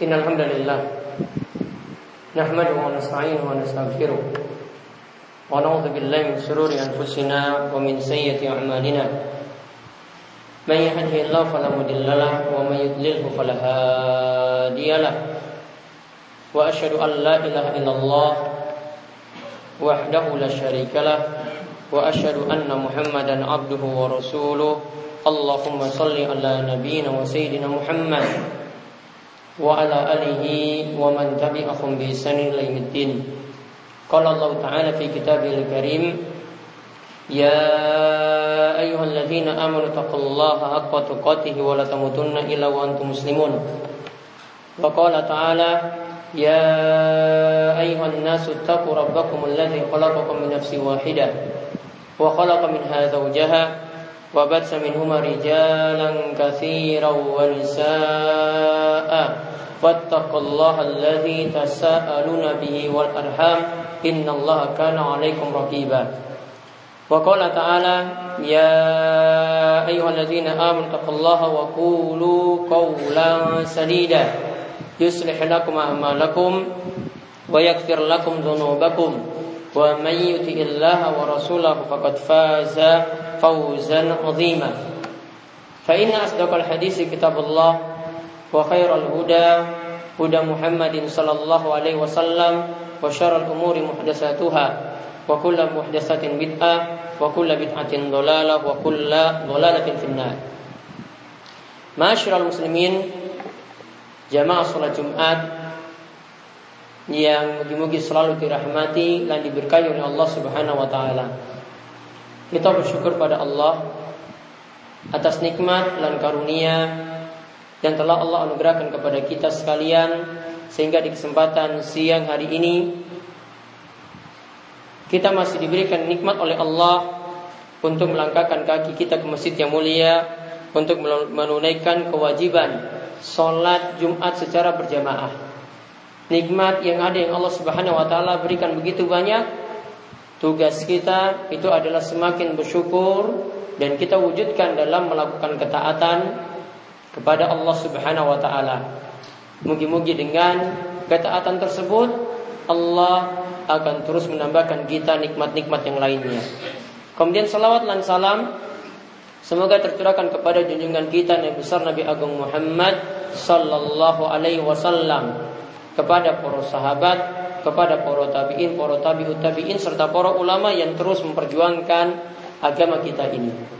إن الحمد لله نحمده ونستعينه ونستغفره ونعوذ بالله من شرور أنفسنا ومن سيئة أعمالنا. من يهده الله فلا مضل له ومن يضلله فلا هادي له. وأشهد أن لا إله إلا الله وحده لا شريك له. وأشهد أن محمدا عبده ورسوله. اللهم صل على نبينا وسيدنا محمد. وعلى آله ومن تبعهم بإحسان إلى يوم الدين قال الله تعالى في كتابه الكريم يا أيها الذين آمنوا اتقوا الله حق تقاته ولا تموتن إلا وأنتم مسلمون وقال تعالى يا أيها الناس اتقوا ربكم الذي خلقكم من نفس واحدة وخلق منها زوجها وبث منهما رجالا كثيرا ونساء واتقوا الله الذي تساءلون به والأرحام إن الله كان عليكم رقيبا. وقال تعالى يا أيها الذين آمنوا اتقوا الله وقولوا قولا سديدا. يصلح لكم أعمالكم ويغفر لكم ذنوبكم. ومن يطع الله ورسوله فقد فاز فوزا عظيما. فإن أصدق الحديث كتاب الله. وخير الهدى هدى محمد صلى الله عليه وسلم وشر الأمور محدثاتها وكل محدثة بدعة وكل بدعة ضلالة وكل ضلالة في النار Masyarul muslimin Jamaah sholat Jumat Yang mugi-mugi selalu dirahmati Dan diberkahi oleh Allah subhanahu wa ta'ala Kita bersyukur pada Allah Atas nikmat dan karunia yang telah Allah anugerahkan kepada kita sekalian Sehingga di kesempatan siang hari ini Kita masih diberikan nikmat oleh Allah Untuk melangkahkan kaki kita ke masjid yang mulia Untuk menunaikan kewajiban Sholat Jumat secara berjamaah. Nikmat yang ada yang Allah subhanahu wa ta'ala berikan begitu banyak Tugas kita itu adalah semakin bersyukur Dan kita wujudkan dalam melakukan ketaatan Kepada Allah subhanahu wa ta'ala Mugi-mugi dengan ketaatan tersebut Allah akan terus menambahkan kita nikmat-nikmat yang lainnya Kemudian salawat dan salam Semoga tercurahkan kepada junjungan kita Nabi besar Nabi Agung Muhammad sallallahu alaihi wasallam kepada para sahabat, kepada para tabi'in, para tabi'ut tabi'in serta para ulama yang terus memperjuangkan agama kita ini.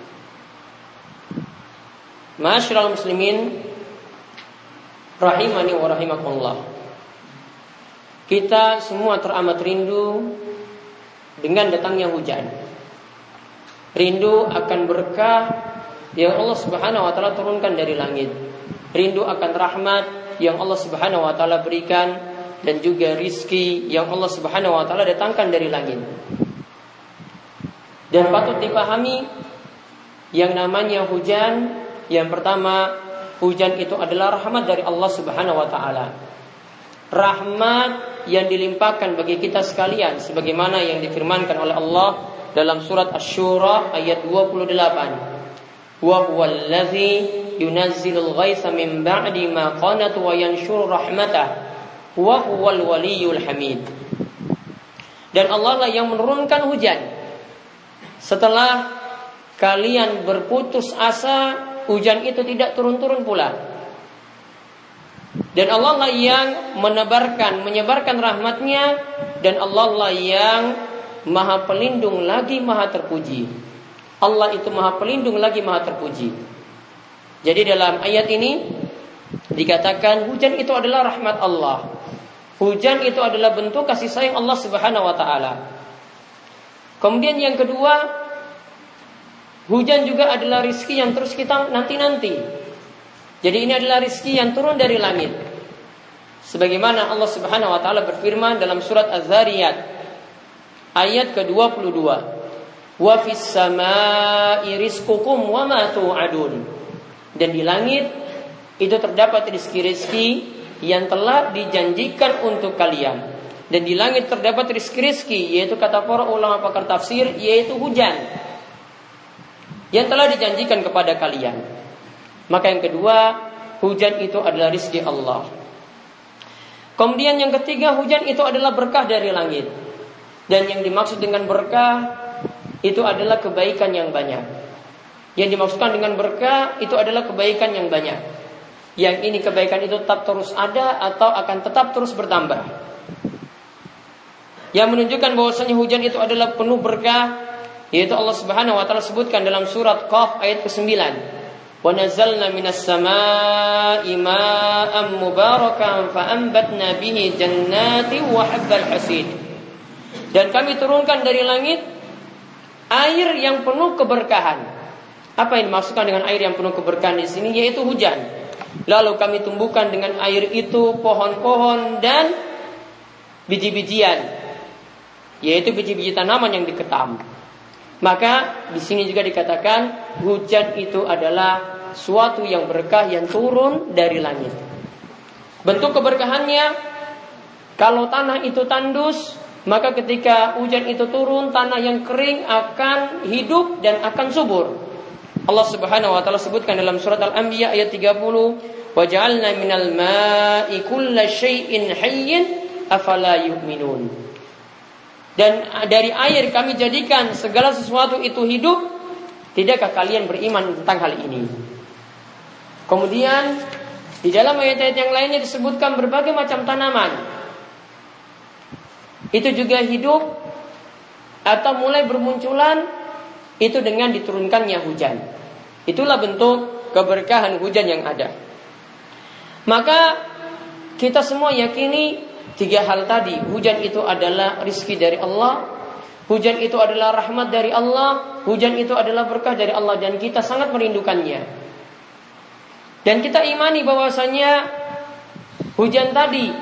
Masyaallah muslimin rahimani wa rahimakumullah. Kita semua teramat rindu dengan datangnya hujan rindu akan berkah yang Allah Subhanahu wa taala turunkan dari langit. Rindu akan rahmat yang Allah Subhanahu wa taala berikan dan juga rizki yang Allah Subhanahu wa taala datangkan dari langit. Dan patut dipahami yang namanya hujan yang pertama hujan itu adalah rahmat dari Allah Subhanahu wa taala. Rahmat yang dilimpahkan bagi kita sekalian sebagaimana yang difirmankan oleh Allah dalam surat Asy-Syura ayat 28. Wa huwallazi yunazzilul ghaitsa min ba'di ma qanatu wa yanshuru rahmatah wa huwal waliyul hamid. Dan Allah lah yang menurunkan hujan. Setelah kalian berputus asa, hujan itu tidak turun-turun pula. Dan Allah lah yang menebarkan, menyebarkan rahmatnya dan Allah lah yang Maha pelindung lagi maha terpuji. Allah itu maha pelindung lagi maha terpuji. Jadi dalam ayat ini dikatakan hujan itu adalah rahmat Allah. Hujan itu adalah bentuk kasih sayang Allah Subhanahu wa taala. Kemudian yang kedua, hujan juga adalah rizki yang terus kita nanti-nanti. Jadi ini adalah rizki yang turun dari langit. Sebagaimana Allah Subhanahu wa taala berfirman dalam surat Az-Zariyat ayat ke-22. Wa fis samai rizqukum wa ma tu'adun. Dan di langit itu terdapat rizki-rizki yang telah dijanjikan untuk kalian. Dan di langit terdapat rizki-rizki yaitu kata para ulama pakar tafsir yaitu hujan yang telah dijanjikan kepada kalian. Maka yang kedua, hujan itu adalah rizki Allah. Kemudian yang ketiga, hujan itu adalah berkah dari langit. Dan yang dimaksud dengan berkah itu adalah kebaikan yang banyak. Yang dimaksudkan dengan berkah itu adalah kebaikan yang banyak. Yang ini kebaikan itu tetap terus ada atau akan tetap terus bertambah. Yang menunjukkan bahwasanya hujan itu adalah penuh berkah yaitu Allah Subhanahu wa taala sebutkan dalam surat Qaf ayat ke-9. Wa nazzalna minas samaa'i mubarakan jannati wa habbal hasid. Dan kami turunkan dari langit air yang penuh keberkahan. Apa yang dimaksudkan dengan air yang penuh keberkahan di sini yaitu hujan. Lalu kami tumbuhkan dengan air itu pohon-pohon dan biji-bijian yaitu biji-biji tanaman yang diketam. Maka di sini juga dikatakan hujan itu adalah suatu yang berkah yang turun dari langit. Bentuk keberkahannya kalau tanah itu tandus, maka ketika hujan itu turun, tanah yang kering akan hidup dan akan subur. Allah Subhanahu wa taala sebutkan dalam surat Al-Anbiya ayat 30, "Wa ja'alna minal ma'i kulla syai'in hayyin afala yu'minun." Dan dari air kami jadikan segala sesuatu itu hidup, tidakkah kalian beriman tentang hal ini? Kemudian di dalam ayat-ayat yang lainnya disebutkan berbagai macam tanaman. Itu juga hidup atau mulai bermunculan itu dengan diturunkannya hujan. Itulah bentuk keberkahan hujan yang ada. Maka kita semua yakini Tiga hal tadi, hujan itu adalah rizki dari Allah, hujan itu adalah rahmat dari Allah, hujan itu adalah berkah dari Allah dan kita sangat merindukannya. Dan kita imani bahwasanya hujan tadi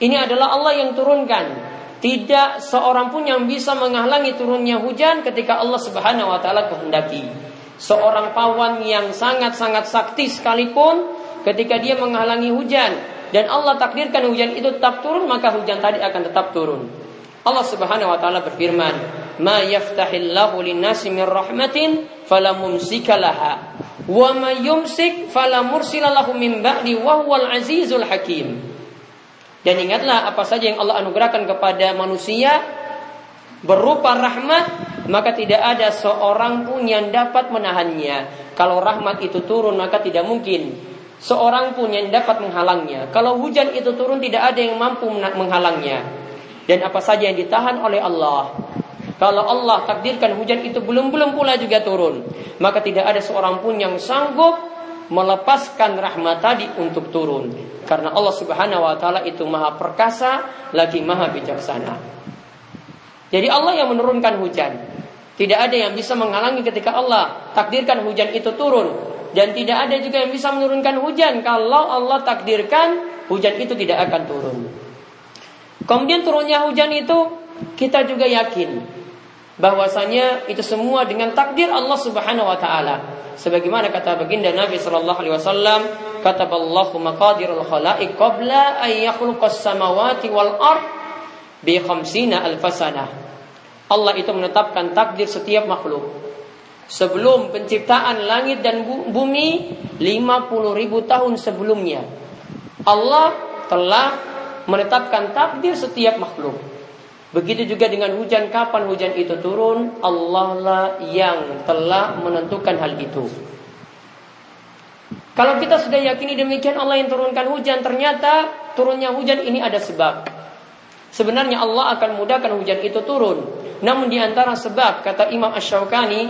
ini adalah Allah yang turunkan. Tidak seorang pun yang bisa menghalangi turunnya hujan ketika Allah Subhanahu wa taala kehendaki. Seorang pawan yang sangat-sangat sakti sekalipun ketika dia menghalangi hujan, dan Allah takdirkan hujan itu tetap turun maka hujan tadi akan tetap turun. Allah Subhanahu wa taala berfirman, "Ma yaftahillahu lin-nasi min rahmatin fala mumsikalaha wa ma yumsik fala mursilalahu min ba'di wa huwal azizul hakim." Dan ingatlah apa saja yang Allah anugerahkan kepada manusia berupa rahmat, maka tidak ada seorang pun yang dapat menahannya. Kalau rahmat itu turun, maka tidak mungkin seorang pun yang dapat menghalangnya. Kalau hujan itu turun tidak ada yang mampu menghalangnya. Dan apa saja yang ditahan oleh Allah. Kalau Allah takdirkan hujan itu belum-belum pula juga turun. Maka tidak ada seorang pun yang sanggup melepaskan rahmat tadi untuk turun. Karena Allah subhanahu wa ta'ala itu maha perkasa lagi maha bijaksana. Jadi Allah yang menurunkan hujan. Tidak ada yang bisa menghalangi ketika Allah takdirkan hujan itu turun dan tidak ada juga yang bisa menurunkan hujan kalau Allah takdirkan hujan itu tidak akan turun. Kemudian turunnya hujan itu kita juga yakin bahwasanya itu semua dengan takdir Allah Subhanahu wa taala. Sebagaimana kata baginda Nabi sallallahu alaihi wasallam, kataballahu maqadirul khalaiq qabla an yakhluqas samawati wal ard bi khamsina alfasana. Allah itu menetapkan takdir setiap makhluk sebelum penciptaan langit dan bumi 50 ribu tahun sebelumnya. Allah telah menetapkan takdir setiap makhluk. Begitu juga dengan hujan, kapan hujan itu turun, Allah lah yang telah menentukan hal itu. Kalau kita sudah yakini demikian Allah yang turunkan hujan, ternyata turunnya hujan ini ada sebab. Sebenarnya Allah akan mudahkan hujan itu turun. Namun di antara sebab kata Imam Ash-Shawqani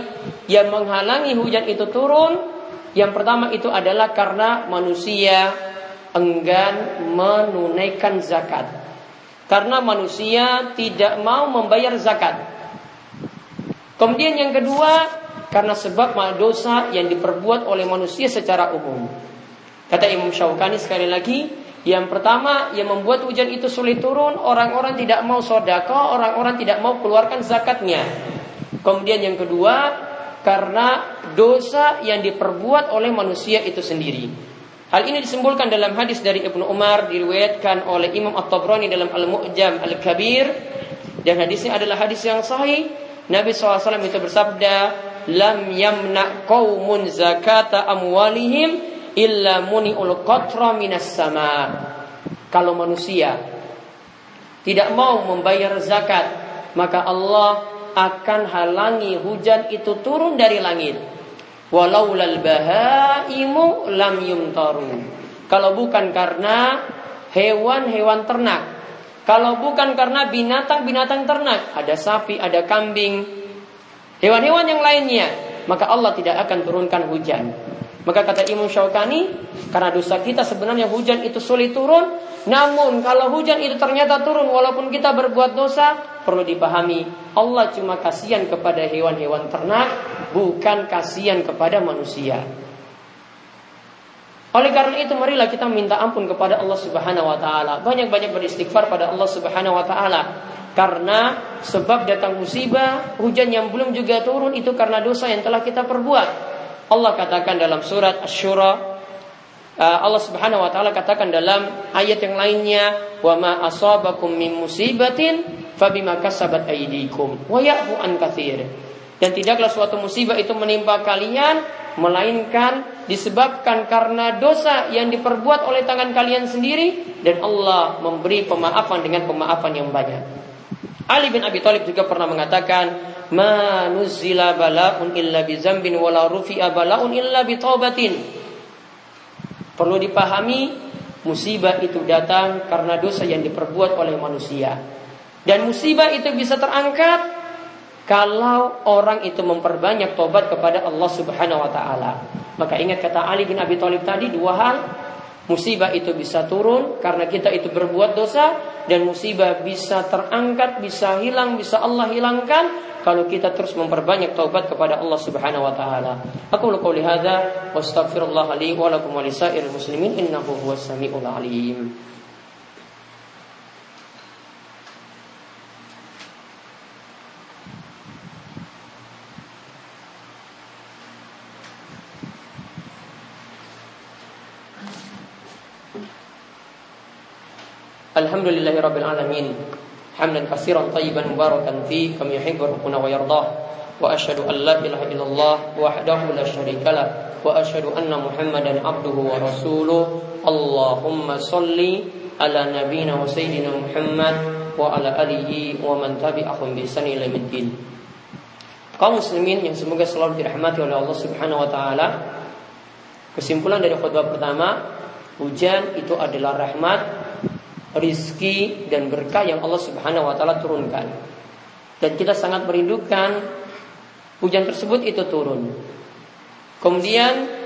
yang menghalangi hujan itu turun, yang pertama itu adalah karena manusia enggan menunaikan zakat. Karena manusia tidak mau membayar zakat. Kemudian yang kedua, karena sebab dosa yang diperbuat oleh manusia secara umum. Kata Imam Syaukani sekali lagi, yang pertama yang membuat hujan itu sulit turun, orang-orang tidak mau sodako, orang-orang tidak mau keluarkan zakatnya. Kemudian yang kedua, karena dosa yang diperbuat oleh manusia itu sendiri. Hal ini disimpulkan dalam hadis dari Ibnu Umar diriwayatkan oleh Imam At-Tabrani dalam Al-Mu'jam Al-Kabir dan hadisnya adalah hadis yang sahih. Nabi SAW itu bersabda, "Lam yamna qaumun zakata amwalihim illa muni'ul qatra minas sama." Kalau manusia tidak mau membayar zakat, maka Allah akan halangi hujan itu turun dari langit. Walau lal bahaimu lam yumtaru. Kalau bukan karena hewan-hewan ternak, kalau bukan karena binatang-binatang ternak, ada sapi, ada kambing, hewan-hewan yang lainnya, maka Allah tidak akan turunkan hujan. Maka kata Imam Syaukani, karena dosa kita sebenarnya hujan itu sulit turun, namun kalau hujan itu ternyata turun walaupun kita berbuat dosa, perlu dipahami Allah cuma kasihan kepada hewan-hewan ternak, bukan kasihan kepada manusia. Oleh karena itu marilah kita minta ampun kepada Allah Subhanahu wa taala. Banyak-banyak beristighfar pada Allah Subhanahu wa taala. Karena sebab datang musibah, hujan yang belum juga turun itu karena dosa yang telah kita perbuat. Allah katakan dalam surat Asy-Syura uh, Allah Subhanahu wa taala katakan dalam ayat yang lainnya, "Wa ma asabakum min musibatin fabima kasabat aydikum wa ya'fu an katsir." Dan tidaklah suatu musibah itu menimpa kalian melainkan disebabkan karena dosa yang diperbuat oleh tangan kalian sendiri dan Allah memberi pemaafan dengan pemaafan yang banyak. Ali bin Abi Thalib juga pernah mengatakan, "Ma nuzila balaun illa bi zambin wala rufi'a balaun illa bi taubatin." Perlu dipahami, musibah itu datang karena dosa yang diperbuat oleh manusia. Dan musibah itu bisa terangkat kalau orang itu memperbanyak tobat kepada Allah Subhanahu wa taala. Maka ingat kata Ali bin Abi Thalib tadi dua hal, musibah itu bisa turun karena kita itu berbuat dosa dan musibah bisa terangkat, bisa hilang, bisa Allah hilangkan kalau kita terus memperbanyak taubat kepada Allah Subhanahu wa taala. Aku qouli hadza wa astaghfirullah li wa lakum wa lisairil muslimin innahu huwas samiul alim. Alhamdulillahirabbil لله رب العالمين tayyiban mubarakan طيبا kama yuhibbu كم wa yardah. ويرضاه asyhadu an لا ilaha illallah الله وحده لا شريك له anna Muhammadan محمدا عبده ورسوله Allahumma shalli ala nabiyyina wa sayyidina Muhammad wa ala alihi wa man tabi'ahum Kaum muslimin yang semoga selalu dirahmati oleh Allah Subhanahu wa taala. Kesimpulan dari khutbah pertama, hujan itu adalah rahmat rizki dan berkah yang Allah Subhanahu wa taala turunkan. Dan kita sangat merindukan hujan tersebut itu turun. Kemudian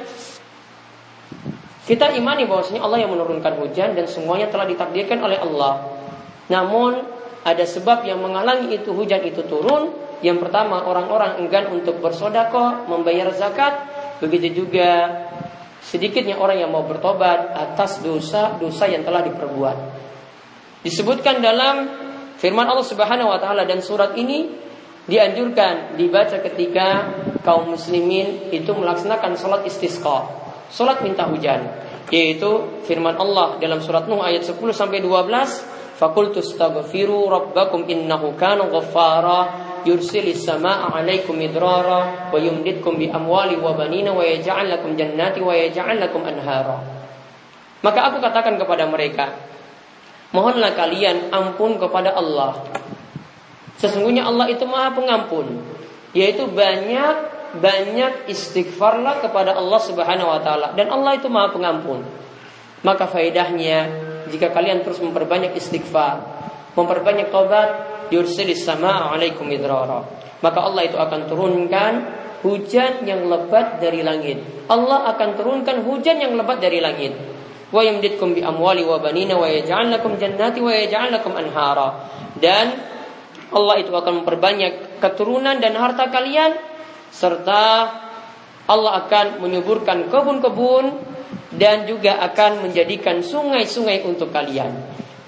kita imani bahwasanya Allah yang menurunkan hujan dan semuanya telah ditakdirkan oleh Allah. Namun ada sebab yang menghalangi itu hujan itu turun. Yang pertama orang-orang enggan untuk bersodako, membayar zakat. Begitu juga sedikitnya orang yang mau bertobat atas dosa-dosa yang telah diperbuat. Disebutkan dalam firman Allah Subhanahu wa taala dan surat ini dianjurkan dibaca ketika kaum muslimin itu melaksanakan salat istisqa, salat minta hujan, yaitu firman Allah dalam surat Nuh ayat 10 sampai 12, "Fakultu astaghfiru rabbakum innahu kana ghaffara yursilis samaa 'alaikum midrara wa yumditkum bi amwali wa banina wa yaj'al lakum jannati wa yaj'al lakum anhara." Maka aku katakan kepada mereka, Mohonlah kalian ampun kepada Allah. Sesungguhnya Allah itu Maha Pengampun, yaitu banyak banyak istighfarlah kepada Allah Subhanahu wa taala dan Allah itu Maha Pengampun. Maka faedahnya jika kalian terus memperbanyak istighfar, memperbanyak tobat, yursilis sama alaikum idrara. Maka Allah itu akan turunkan hujan yang lebat dari langit. Allah akan turunkan hujan yang lebat dari langit bi amwali wa banina wa yaj'al lakum jannati wa yaj'al anhara. Dan Allah itu akan memperbanyak keturunan dan harta kalian serta Allah akan menyuburkan kebun-kebun dan juga akan menjadikan sungai-sungai untuk kalian.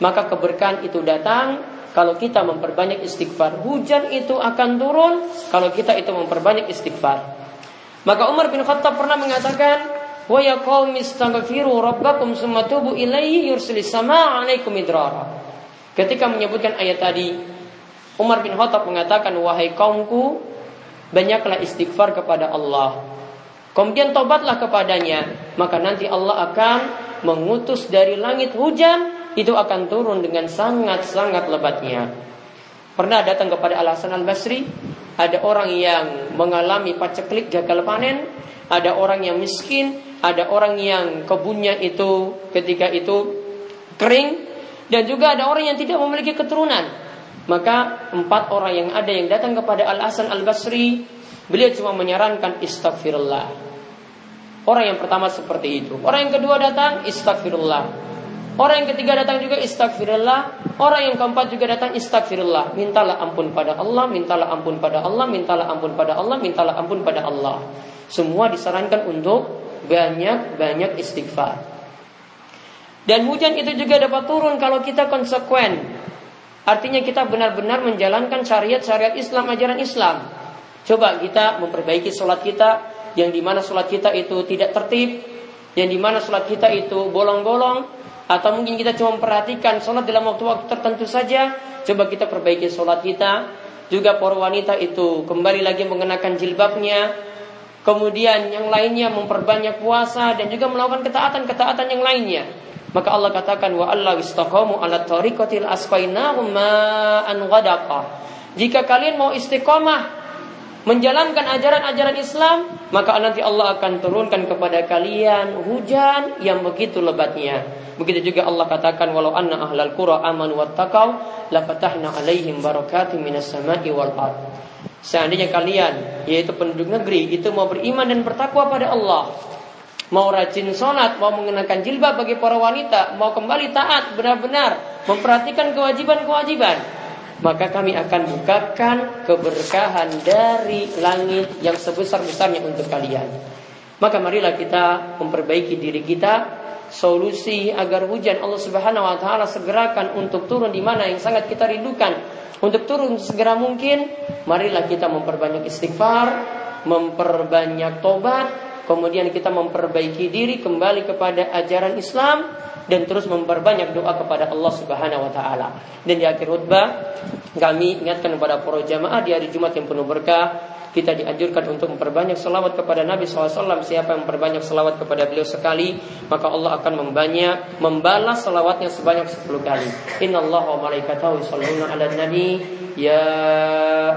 Maka keberkahan itu datang kalau kita memperbanyak istighfar. Hujan itu akan turun kalau kita itu memperbanyak istighfar. Maka Umar bin Khattab pernah mengatakan, Wa rabbakum tubu ilaihi yursilis samaa 'alaikum idrara. Ketika menyebutkan ayat tadi, Umar bin Khattab mengatakan, "Wahai kaumku, banyaklah istighfar kepada Allah. Kemudian tobatlah kepadanya, maka nanti Allah akan mengutus dari langit hujan itu akan turun dengan sangat-sangat lebatnya. Pernah datang kepada Al Hasan Al Basri, ada orang yang mengalami paceklik gagal panen, ada orang yang miskin, ada orang yang kebunnya itu ketika itu kering, dan juga ada orang yang tidak memiliki keturunan. Maka empat orang yang ada yang datang kepada Al Hasan Al Basri, beliau cuma menyarankan istighfirullah. Orang yang pertama seperti itu. Orang yang kedua datang istighfirullah. Orang yang ketiga datang juga istighfirullah. Orang yang keempat juga datang istighfirullah. Mintalah ampun pada Allah, mintalah ampun pada Allah, mintalah ampun pada Allah, mintalah ampun pada Allah. Semua disarankan untuk banyak-banyak istighfar. Dan hujan itu juga dapat turun kalau kita konsekuen. Artinya kita benar-benar menjalankan syariat-syariat Islam, ajaran Islam. Coba kita memperbaiki sholat kita, yang di mana sholat kita itu tidak tertib, yang di mana sholat kita itu bolong-bolong, atau mungkin kita cuma memperhatikan sholat dalam waktu-waktu tertentu saja. Coba kita perbaiki sholat kita. Juga para wanita itu kembali lagi mengenakan jilbabnya. Kemudian yang lainnya memperbanyak puasa dan juga melakukan ketaatan-ketaatan yang lainnya. Maka Allah katakan wa Allah istaqamu ala tariqatil asqainahum ma'an. Jika kalian mau istiqomah menjalankan ajaran-ajaran Islam, maka nanti Allah akan turunkan kepada kalian hujan yang begitu lebatnya. Begitu juga Allah katakan walau anna ahlal qura amanu wattaqau la fatahna alaihim barakatim minas sama'i wal ard. Seandainya kalian yaitu penduduk negeri itu mau beriman dan bertakwa pada Allah, mau rajin sholat, mau mengenakan jilbab bagi para wanita, mau kembali taat benar-benar memperhatikan kewajiban-kewajiban, maka kami akan bukakan keberkahan dari langit yang sebesar-besarnya untuk kalian. Maka marilah kita memperbaiki diri kita solusi agar hujan Allah Subhanahu wa taala segerakan untuk turun di mana yang sangat kita rindukan untuk turun segera mungkin marilah kita memperbanyak istighfar memperbanyak tobat kemudian kita memperbaiki diri kembali kepada ajaran Islam dan terus memperbanyak doa kepada Allah Subhanahu wa taala. Dan di akhir khutbah kami ingatkan kepada para jamaah di hari Jumat yang penuh berkah kita dianjurkan untuk memperbanyak selawat kepada Nabi SAW. Siapa yang memperbanyak selawat kepada beliau sekali, maka Allah akan membanyak, membalas selawatnya sebanyak 10 kali. Inna Allah wa malaikatahu yusalluna ala nabi Ya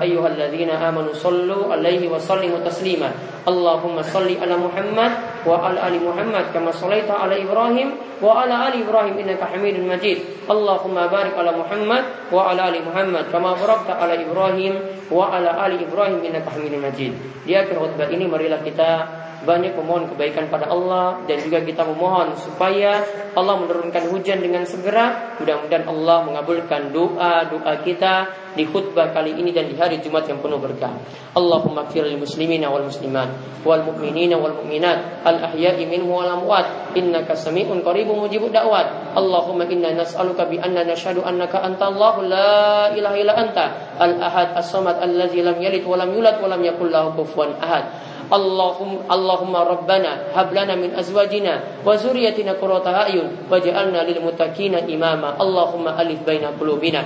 ayyuhalladzina amanu sallu alaihi wa sallimu taslima. Allahumma salli ala Muhammad wa ala ali Muhammad kama sallaita ala Ibrahim wa ala ali Ibrahim innaka Hamidun Majid. Allahumma barik ala Muhammad wa ala ali Muhammad kama barakta ala Ibrahim wa ala ali Ibrahim innaka Hamidun Majid. Di akhir khutbah ini marilah kita banyak memohon kebaikan pada Allah dan juga kita memohon supaya Allah menurunkan hujan dengan segera. Mudah-mudahan Allah mengabulkan doa-doa kita di khutbah kali ini dan di hari Jumat yang penuh berkah. Allahumma kfir muslimina wal muslimat wal mu'minina wal mu'minat. Al ahya'i minhum wal amwat. Innaka sami'un qaribun mujibud da'wat. Allahumma inna nas'aluka bi anna nashhadu annaka anta Allahu la ilaha illa anta. Al ahad as-samad allazi lam yalid wa lam yulad wa lam yakul lahu kufuwan ahad. Rabbana hab lana min azwajina wa zurriyyatina qurrata a'yun waj'alna lil muttaqina imama. Allahumma alif baina qulubina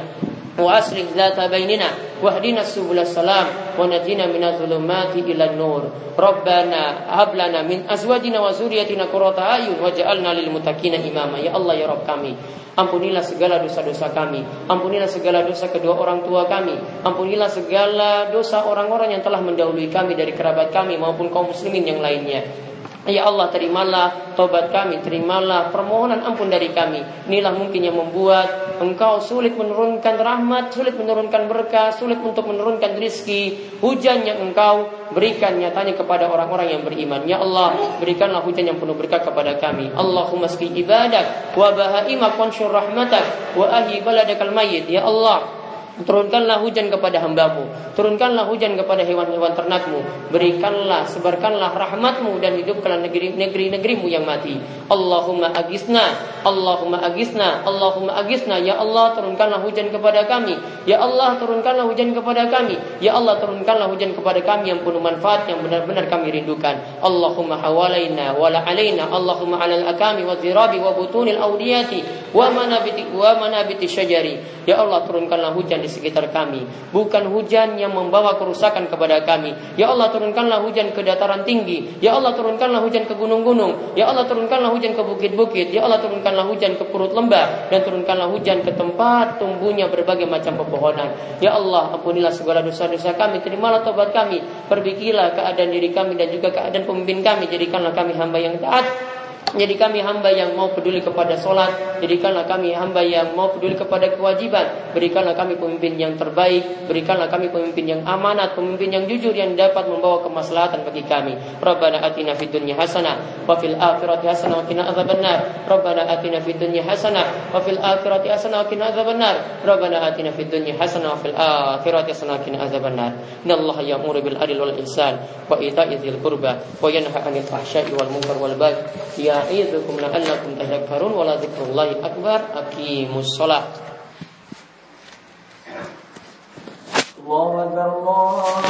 وأصلح ذات بيننا واهدنا سبل السلام ونجنا من الظلمات إلى النور ربنا هب لنا من أزواجنا وذريتنا قرة أعين واجعلنا للمتقين إماما يا الله يا رب kami Ampunilah segala dosa-dosa kami. Ampunilah segala dosa kedua orang tua kami. Ampunilah segala dosa orang-orang yang telah mendahului kami dari kerabat kami maupun kaum muslimin yang lainnya. Ya Allah terimalah tobat kami, terimalah permohonan ampun dari kami. Inilah mungkin yang membuat engkau sulit menurunkan rahmat, sulit menurunkan berkah, sulit untuk menurunkan rizki. Hujan yang engkau berikan nyatanya kepada orang-orang yang beriman. Ya Allah, berikanlah hujan yang penuh berkah kepada kami. Allahumma ski ibadak wa bahaima qansyur rahmatak wa ahi baladakal. Ya Allah, Turunkanlah hujan kepada hambamu. Turunkanlah hujan kepada hewan-hewan ternakmu. Berikanlah, sebarkanlah rahmatmu Dan hidupkanlah negeri-negerimu yang mati. Allahumma agisna Allahumma agisna Allahumma agisna. Ya Allah turunkanlah hujan kepada kami. Ya Allah turunkanlah hujan kepada kami. Ya Allah turunkanlah hujan kepada kami Yang penuh manfaat yang benar-benar kami rindukan. Allahumma hawalaina Wala alaina Allahumma alal akami wa zirabi Wa butunil awdiyati Wa manabiti, wa manabiti syajari. Ya Allah turunkanlah hujan di sekitar kami. Bukan hujan yang membawa kerusakan kepada kami. Ya Allah turunkanlah hujan ke dataran tinggi. Ya Allah turunkanlah hujan ke gunung-gunung. Ya Allah turunkanlah hujan ke bukit-bukit. Ya Allah turunkanlah hujan ke perut lembah. Dan turunkanlah hujan ke tempat tumbuhnya berbagai macam pepohonan. Ya Allah ampunilah segala dosa-dosa kami. Terimalah tobat kami. Perbikilah keadaan diri kami dan juga keadaan pemimpin kami. Jadikanlah kami hamba yang taat jadi kami hamba yang mau peduli kepada sholat Jadikanlah kami hamba yang mau peduli kepada kewajiban. Berikanlah kami pemimpin yang terbaik. Berikanlah kami pemimpin yang amanat Pemimpin yang jujur yang dapat membawa kemaslahatan bagi kami. Rabbana atina fid dunya hasanah Wa fil akhirati hasanah wa qina azabannar. Rabbana atina fid dunya hasanah Wa fil akhirati hasanah wa qina azabannar. Rabbana atina fid dunya hasanah Wa fil akhirati hasanah wa qina azabannar. Inna Allah ya'muru bil adil wal ihsan Wa ita'i dhil qurba Wa yanha anil fahsyai wal munkar wal bagh Ya ya'idukum la'allakum tadhakkarun wa la akbar. Aqimus shalah. Allahu akbar Allah